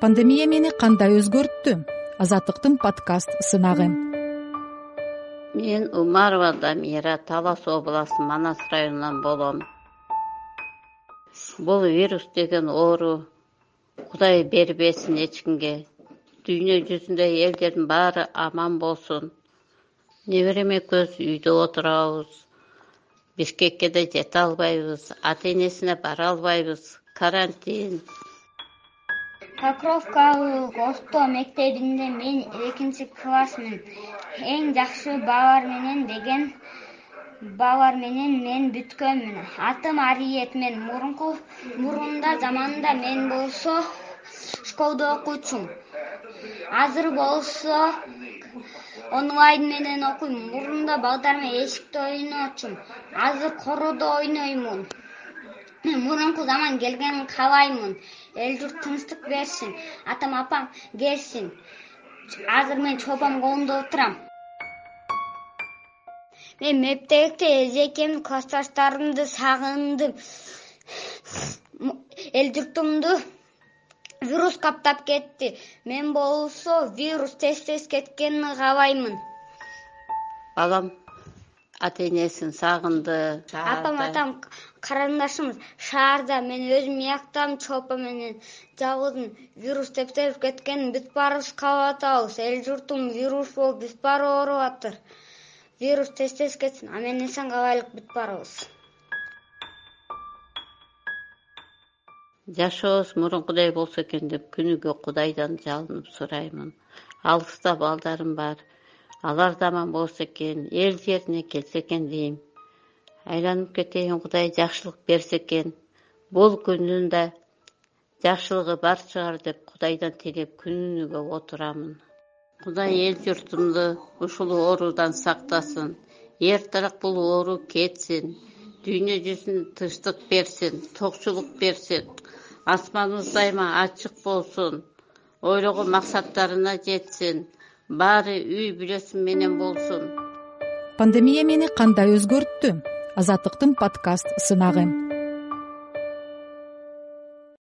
пандемия мени кандай өзгөрттү? Азаттыктын подкаст сынагы. Мен умарова дамира талас областы манас районунан болом. Бул вирус деген оору кудай бербесин эч кимге дүйнө жүзүндөгү элдердин баары аман болсун. Неберем экөөбүз үйдө отурабыз. Бишкекке да жете албайбыз. Ата энесине бара албайбыз. Карантин покровкалык орто мектебинде мен экинчи классмын. Эң жакшы баалар менен деген баалар менен мен бүткөнмүн атым ариет. Мен мурунку мурунда заманында мен болсо школдо окуучумун азыр болсо онлайн менен окуйм. Мурунда балдар менен эшикте ойночумун азыр короодо ойноймун мурунку заман келгенин каалаймын эл журт тынчтык берсин. Атам апам келсин. Азыр мен чолпонмун колунда отурам. Мен мектепте эжекемди классташтарымды сагындым эл журтумду вирус каптап кетти. Мен болсо вирус тез тез кеткенин каалаймын балам ата энесин сагынды апам атам карындашымыз шаарда мен өзүм мияктам чолпон менен жалгызмын вирус тез кеткенин бүт баарыбыз каалап атабыз эл журтум вирус болуп бүт баары ооруп атыр. Вирус тез тез кетсин аман эсен калайлык бүт баарыбыз жашообуз мурункудай болсо экен деп күнүгө кудайдан жалынып сураймын. Алыста балдарым бар алар да аман болсо экен эл жерине келсе экен дейм. Айланып кетейин кудай жакшылык берсе экен. Бул күндүн да жакшылыгы бар чыгар деп кудайдан тилеп күнүгө отурамын. Кудай эл журтумду ушул оорудан сактасын эртераак бул оору кетсин дүйнө жүзүнө тынчтык берсин токчулук берсин асманыбыз дайыма ачык болсун ойлогон максаттарына жетсин баары үй бүлөсү менен болсун. Пандемия мени кандай өзгөрттү? Азаттыктын подкаст сынагы